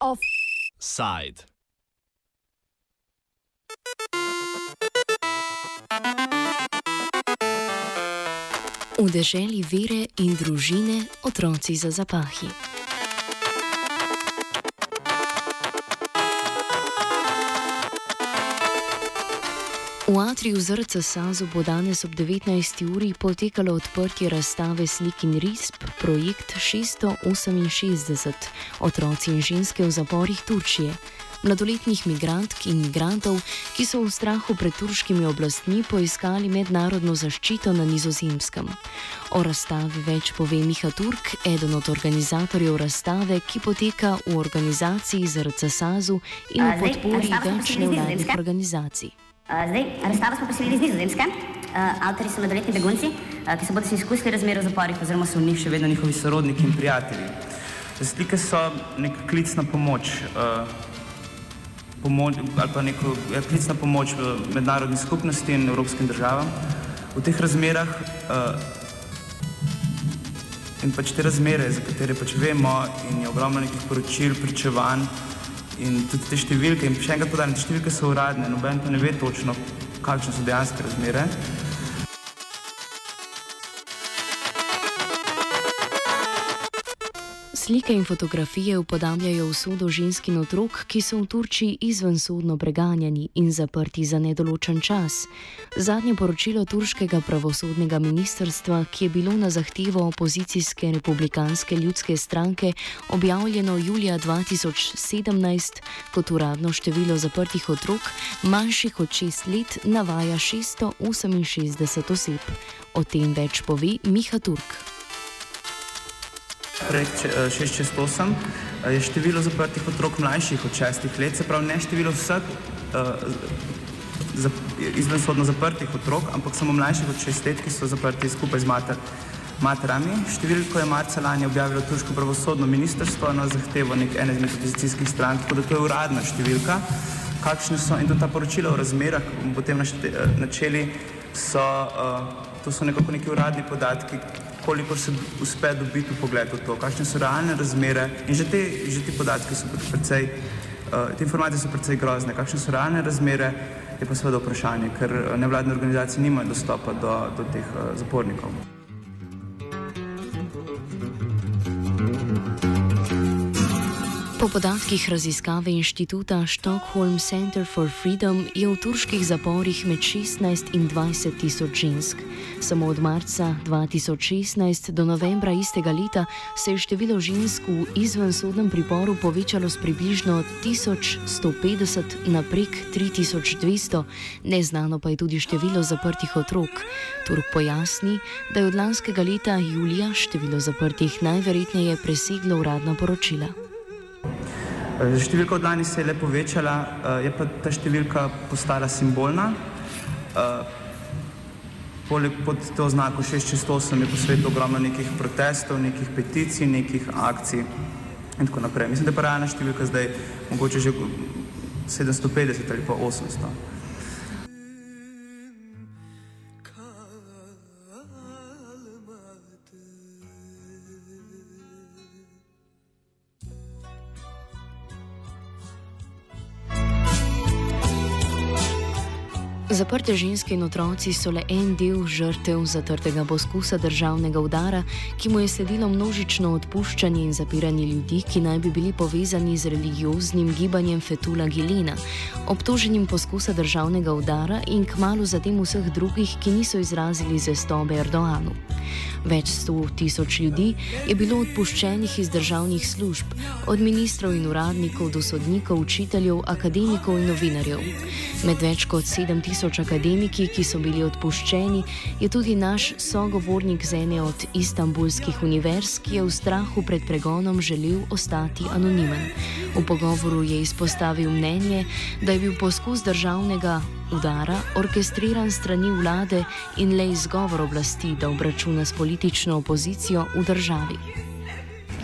Offside. V deželi vere in družine otroci za zapahi. V atriju zrca Sazu bo danes ob 19. uri potekalo odprtje razstave slik in risb projekt 668 Otroci in ženske v zaporih Turčije. Mladoletnih migrantk in migrantov, ki so v strahu pred turškimi oblastmi poiskali mednarodno zaščito na nizozemskem. O razstavi več pove Miha Turk, eden od organizatorjev razstave, ki poteka v organizaciji ZRC Sazu in v podpori več nevladnih organizacij. Zdaj, razstavo smo poselili z Nizozemske. Uh, avtori so mladoletni begunci, uh, ki so bodi si izkusili razmere v zaporih, oziroma so v njih še vedno njihovi sorodniki in prijatelji. Slike so nek klic na pomoč, uh, pomoč ali pa neko ja, klic na pomoč v mednarodni skupnosti in evropskim državam. V teh razmerah uh, in pač te razmere, za katere pač vemo, in je ogromno nekih poročil, pričevanj. In tudi te številke, in še enkrat podarim, te številke so uradne, noben pa ne ve točno, kakšne so dejanske razmere. Slike in fotografije upodabljajo usodo žensk in otrok, ki so v Turčiji izvensodno preganjani in zaprti za nedoločen čas. Zadnje poročilo turškega pravosodnega ministrstva, ki je bilo na zahtevo opozicijske republikanske ljudske stranke objavljeno julija 2017 kot uradno število zaprtih otrok, manjših od 6 let, navaja 668 oseb. O tem več pove Miha Turk. Projekt 668 eh, je število zaprtih otrok mlajših od 6 let, se pravi ne število vseh uh, izvensodno zaprtih otrok, ampak samo mlajših od 6 let, ki so zaprti skupaj z mater, materami. Številko je marca lani objavilo Turško pravosodno ministrstvo na zahtevo nek ene izmed opozicijskih strank, tako da to je uradna številka. Kakšne so in tudi ta poročila o razmerah, potem načeli, so, uh, to so nekako neki uradni podatki, koliko se uspe dobiti v pogled v to, kakšne so realne razmere in že, te, že ti podatki so precej, uh, te informacije so precej grozne, kakšne so realne razmere, je pa seveda vprašanje, ker eh, nevladne organizacije nimajo dostopa do, do teh uh, zapornikov. Po podatkih raziskave inštituta Stockholm Center for Freedom je v turških zaporih med 16 in 20 tisoč žensk. Samo od marca 2016 do novembra istega leta se je število žensk v izvensodnem priporu povečalo z približno 1150 na prek 3200, neznano pa je tudi število zaprtih otrok. Turk pojasni, da je od lanskega leta julija število zaprtih najverjetneje preseglo uradna poročila. Eh, številka od lani se je le povečala, eh, je pa ta številka postala simbolna. Eh, poleg pod to oznako 608 je po svetu ogromno nekih protestov, nekih peticij, nekih akcij in tako naprej. Mislim, da je pa realna številka zdaj mogoče že 750 ali pa 800. Zaprte ženske in otroci so le en del žrtev zatrtega poskusa državnega udara, ki mu je sledilo množično odpuščanje in zapiranje ljudi, ki naj bi bili povezani z religioznim gibanjem Fetula Gilena, obtoženim poskusa državnega udara in kmalo zatem vseh drugih, ki niso izrazili zvestobe Erdoanu. Več sto tisoč ljudi je bilo odpuščenih iz državnih služb, od ministrov in uradnikov do sodnikov, učiteljev, akademikov in novinarjev. Med več kot 7000 tisoč akademiki, ki so bili odpuščeni, je tudi naš sogovornik z ene od istambulskih univerz, ki je v strahu pred pregonom želel ostati anonimen. V pogovoru je izpostavil mnenje, da je bil poskus državnega udara orkestriran strani vlade in le izgovor oblasti, da obračuna s politično opozicijo v državi.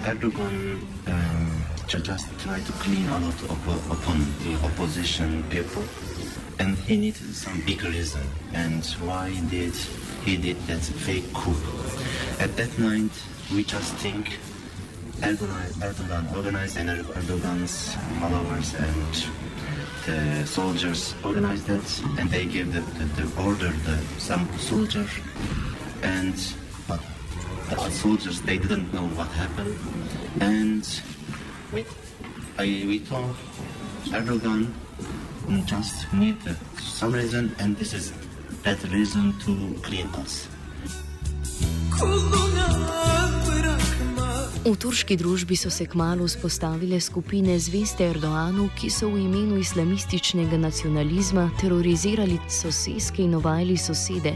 Erdogan um, just try to clean a lot of, upon the opposition people. and he needed some big reason. And why did he did that fake coup? At that night, we just think Erdogan, Erdogan organized and Erdogan's followers and the soldiers organized that, and they gave the, the, the order to some soldier, and but the soldiers they didn't know what happened, and we, I, we told Erdogan just need some reason, and this is that reason to clean us. V turški družbi so se kmalo vzpostavile skupine zveste Erdoanu, ki so v imenu islamističnega nacionalizma terorizirali sosedske in ovajali sosede.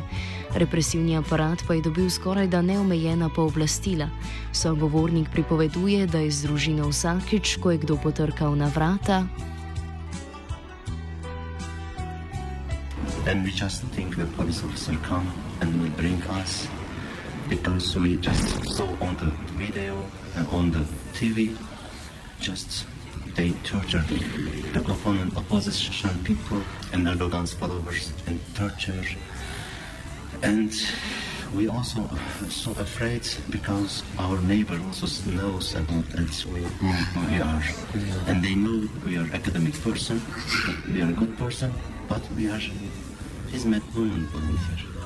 Represivni aparat pa je dobil skoraj da neomejena pooblastila. Sogovornik pripoveduje, da je z družino vsakič, ko je kdo potrkal na vrata, and we just think the police officer come and will bring us because we just saw on the video and on the TV just they torture the opponent opposition people and Erdogan's followers and torture. And we also so afraid because our neighbor also knows about that we, we are. And they know we are academic person we are a good person but we are hizmet volunteer.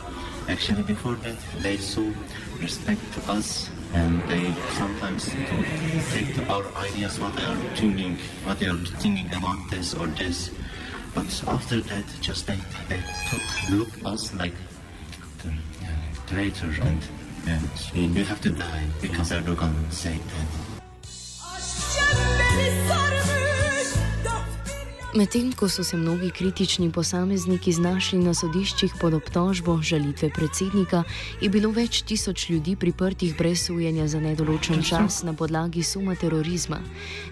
Actually, before that, they show respect to us and they sometimes take our ideas, what they are thinking, what they are thinking about this or this. But after that, just they, they took, look us like uh, traitor and, and you have to die because said that. Medtem ko so se mnogi kritični posamezniki znašli na sodiščih pod obtožbo žalitve predsednika, je bilo več tisoč ljudi priprtih brez sujenja za nedoločen čas na podlagi suma terorizma.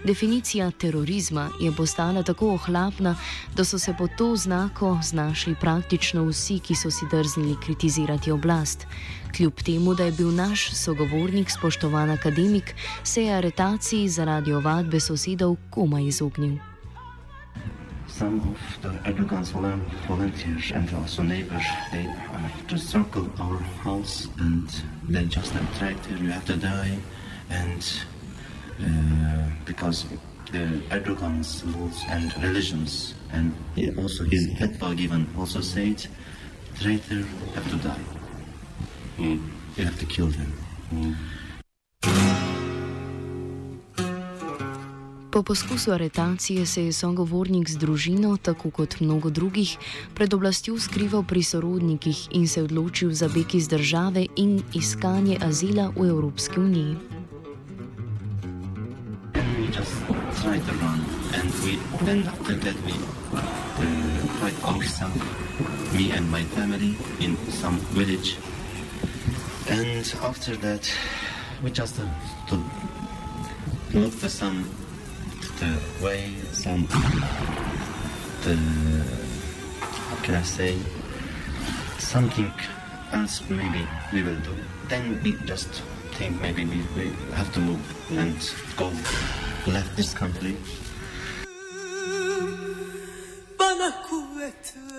Definicija terorizma je postala tako ohlapna, da so se pod to znako znašli praktično vsi, ki so si drznili kritizirati oblast. Kljub temu, da je bil naš sogovornik spoštovan akademik, se je aretaciji zaradi ovadbe sosedov komaj izognil. Some of the Erdogan's volunteers and also neighbors, they uh, just circle our house and they just attract you, you have to die. And uh, because the Erdogan's laws and religions, and he also his fatwa given also said, traitor have to die. Mm. You have to kill them. Mm. Po poskusu aretacije se je sogovornik z družino, tako kot mnogo drugih, pred oblastjo skrival pri sorodnikih in se odločil za beg iz države in iskanje azila v Evropski uniji. And after that, we just uh, to look for some the way some the how can I say something else maybe we will do. Then we just think maybe we, we have to move and go left this country.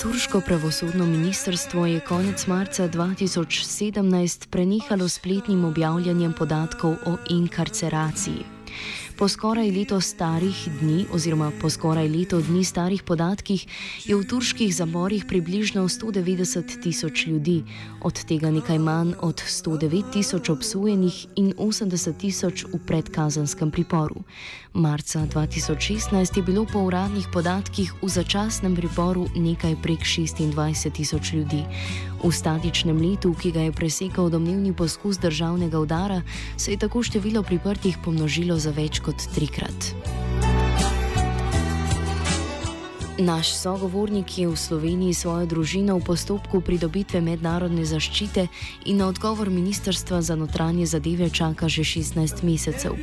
Turško pravosodno ministrstvo je konec marca 2017 prenehalo spletnim objavljanjem podatkov o inkarceraciji. Po skoraj leto starih dni, oziroma po skoraj leto dni starih podatkih, je v turških zaporih približno 190 tisoč ljudi, od tega nekaj manj od 109 tisoč obsojenih in 80 tisoč v predkazanskem priporu. Marca 2016 je bilo po uradnih podatkih v začasnem priporu nekaj prek 26 tisoč ljudi. V statičnem letu, ki ga je presekal domnevni poskus državnega udara, se je tako število priprtih pomnožilo za več kot trikrat. Naš sogovornik je v Sloveniji svojo družino v postopku pridobitve mednarodne zaščite in na odgovor Ministrstva za notranje zadeve čaka že 16 mesecev.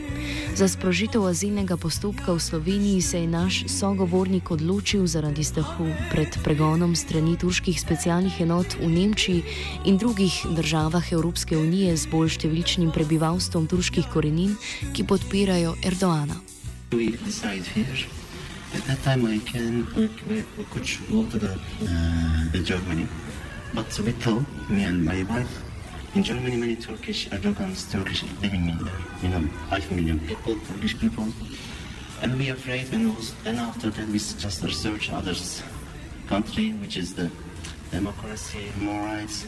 Za sprožitev azilnega postopka v Sloveniji se je naš sogovornik odločil zaradi strahu pred pregonom strani turških specialnih enot v Nemčiji in drugih državah Evropske unije z bolj številčnim prebivalstvom turških korenin, ki podpirajo Erdoana. We decide here at that time I can we, we could go to the, uh, the Germany, but thought me and my wife in Germany many Turkish Erdogans Turkish living in there, you know, five million people, Turkish people, and we afraid when was then after that we just research others country which is the democracy, more rights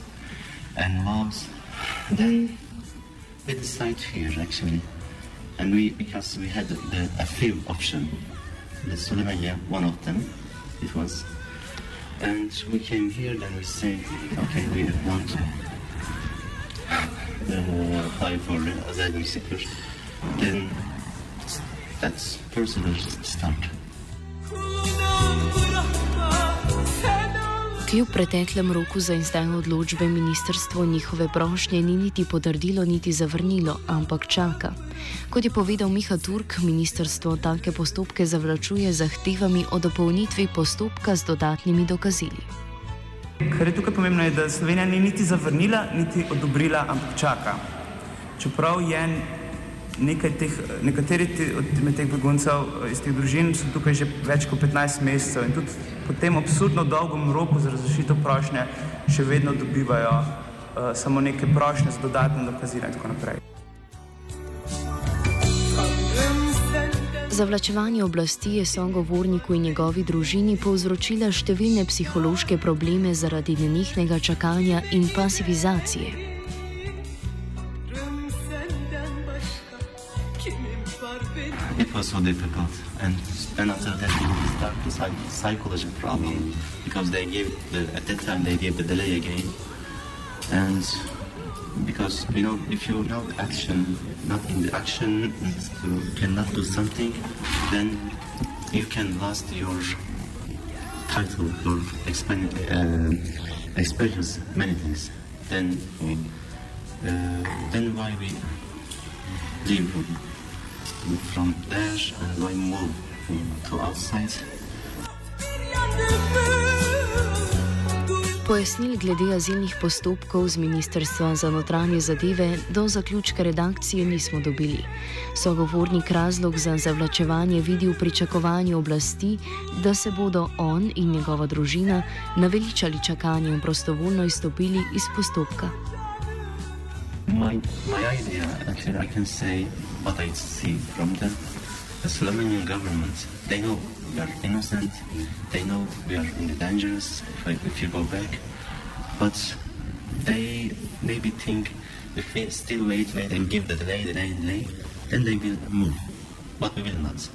and laws. Then we decide here actually, and we because we had the, the, a few option the Sulemania, one of them, it was. And we came here, then we said, okay, we want to uh, apply for asylum seekers. Then that's procedure start. Kljub preteklem roku za izdajo odločbe, ministrstvo njihove prošnje ni niti potrdilo, niti zavrnilo, ampak čaka. Kot je povedal Miha Turk, ministrstvo take postopke zavlačuje zahtevami o dopolnitvi postopka z dodatnimi dokazili. Kar je tukaj pomembno, je, da Slovenija ni niti zavrnila, niti odobrila, ampak čaka. Čeprav je teh, nekateri od teh beguncev iz teh družin so tukaj že več kot 15 mesecev in tudi po tem absurdno dolgem roku za razrešitev prošnje še vedno dobivajo uh, samo neke prošnje z dodatnim dokazilom in tako naprej. Zavlačevanje oblasti je sogovorniku in njegovi družini povzročila številne psihološke probleme zaradi nenehnega čakanja in pasivizacije. So difficult, and and after that we start the psychological problem because they gave the, at that time they gave the delay again, and because you know if you know the action, not in the action, you cannot do something, then you can lost your title, your expen- uh, experience many things. Then uh, then why we leave from there and going move to outside. Pojasnil glede azilnih postopkov z Ministrstva za notranje zadeve do zaključka redakcije nismo dobili. Sogovornik razlog za zavlačevanje vidi v pričakovanju oblasti, da se bodo on in njegova družina naveličali čakanje in prostovoljno izstopili iz postopka. My, my idea, actually, I can say what I see from the, the Slovenian government. They know we are innocent. They know we are in the dangerous if, I, if you go back. But they maybe think if we still wait, wait and give the delay, delay, delay, then they will move. But we will not.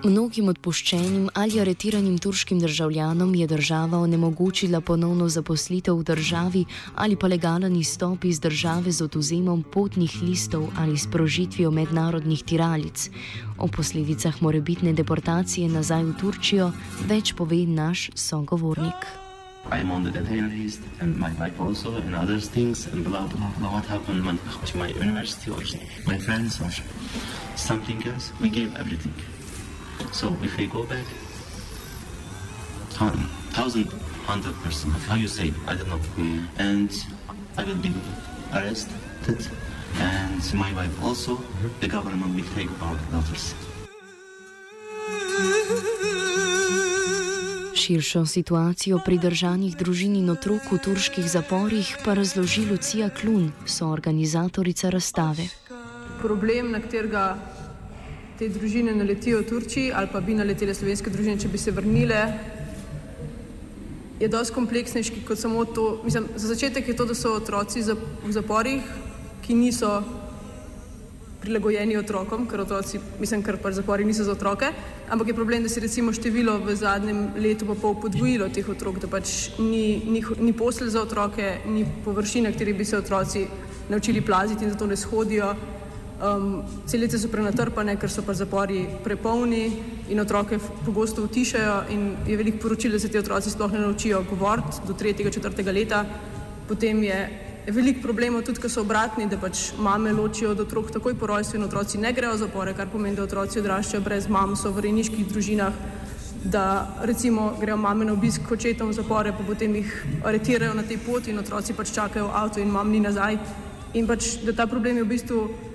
Mnogim odpuščenim ali aretiranim turškim državljanom je država onemogočila ponovno zaposlitev v državi ali pa legalen izstop iz države z oduzemom potnih listov ali sprožitvijo mednarodnih tiralic. O posledicah morebitne deportacije nazaj v Turčijo več pove naš sogovornik. I'm on the detain list, and my wife also, and other things, and blah blah blah. What happened when, my university or my friends or something else? We gave everything. So if we go back, thousand, hundred percent, how you say, I don't know, mm. and I will be arrested, and my wife also, the government will take our daughters. Širšo situacijo pridržanih družin in otrok v turških zaporih pa razloži Lucija Klun, soorganizatorica razstave. Problem, na katerega te družine naletijo v Turčiji ali pa bi naletele slovenske družine, če bi se vrnile, je dosti kompleksnejši kot samo to. Mislim, za začetek je to, da so otroci v zaporih, ki niso prilagojeni otrokom, ker otroci, mislim, ker pač zapori niso za otroke, ampak je problem, da se recimo število v zadnjem letu pa pol podvojilo teh otrok, da pač ni, ni, ni posel za otroke, ni površina, na kateri bi se otroci naučili plaziti in zato ne shodijo. Um, celice so prenatrpane, ker so pa zapori prepolni in otroke pogosto utišajo. Je veliko poročil, da se ti otroci sploh ne naučijo govoriti do 3-4 leta. Potem je veliko problemov tudi, ker so obratni, da pač mame ločijo od otrok takoj po rojstvu in otroci ne grejo v zapore, kar pomeni, da otroci odraščajo brez mam, so v rejniških družinah. Da recimo grejo mame na obisk očetom v zapore, pa potem jih aretirajo na tej poti in otroci pač čakajo v avtu in mam ni nazaj in pač, da ta problem je v bistvu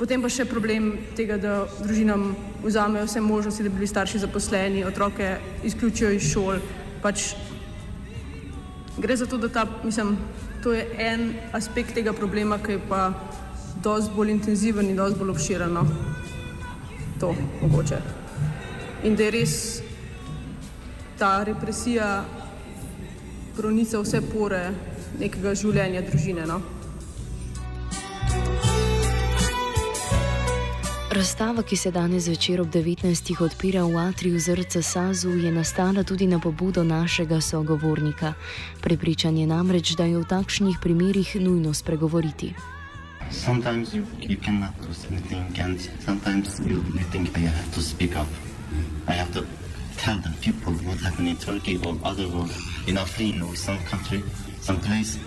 potem pa še problem tega, da družinam vzamejo vse možnosti, da bi bili starši zaposleni, otroke izključijo iz šol. Pač gre za to, da ta, mislim, to je en aspekt tega problema, ki je pa dosti bolj intenziven in dosti bolj obširen. No. To mogoče. In da je res ta represija pronica vse pore nekega življenja družine. No. Razstava, ki se danes večer ob 19. odpira v atriju Zrca Sazu, je nastala tudi na pobudo našega sogovornika. Prepričan je namreč, da je v takšnih primerih nujno spregovoriti. Sometimes you, you cannot do anything, and sometimes you, you think I have to speak up. I have to tell the people what happened in Turkey or other world, in Afrin or some country, some place.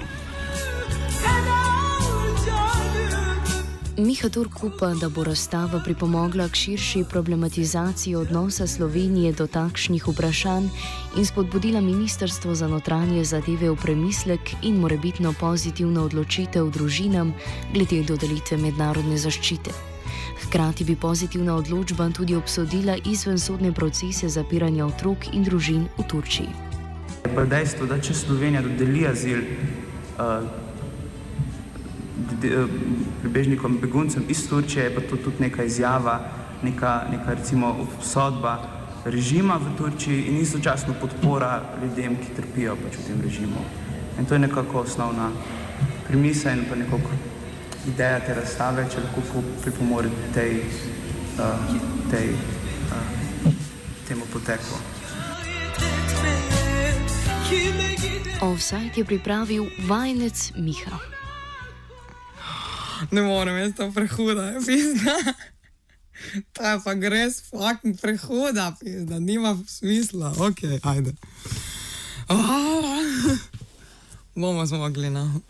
Miha Turk upa, da bo razstava pripomogla k širši problematizaciji odnosa Slovenije do takšnih vprašanj in spodbudila Ministrstvo za notranje zadeve v premislek in morebitno pozitivno odločitev družinam glede dodelitve mednarodne zaščite. Hkrati bi pozitivna odločba tudi obsodila izvensodne procese zapiranja otrok in družin v Turčiji. Pa dejstvo, da če Slovenija dodeli azil, uh, prebežnikom, beguncem iz Turčije, je pa to tudi neka izjava, neka, neka recimo obsodba režima v Turčiji in istočasno podpora ljudem, ki trpijo pač v tem režimu. In to je nekako osnovna premisa in pa nekako ideja te razstave, če lahko pripomore tej, uh, tej, uh, temu poteku. Offside je pripravil vajenec Miha ne morem, jaz to prehuda, pizda. Ta je pa res fucking prehuda, pizda, nima smisla, ok, ajde. Oh, bomo zmogli, no.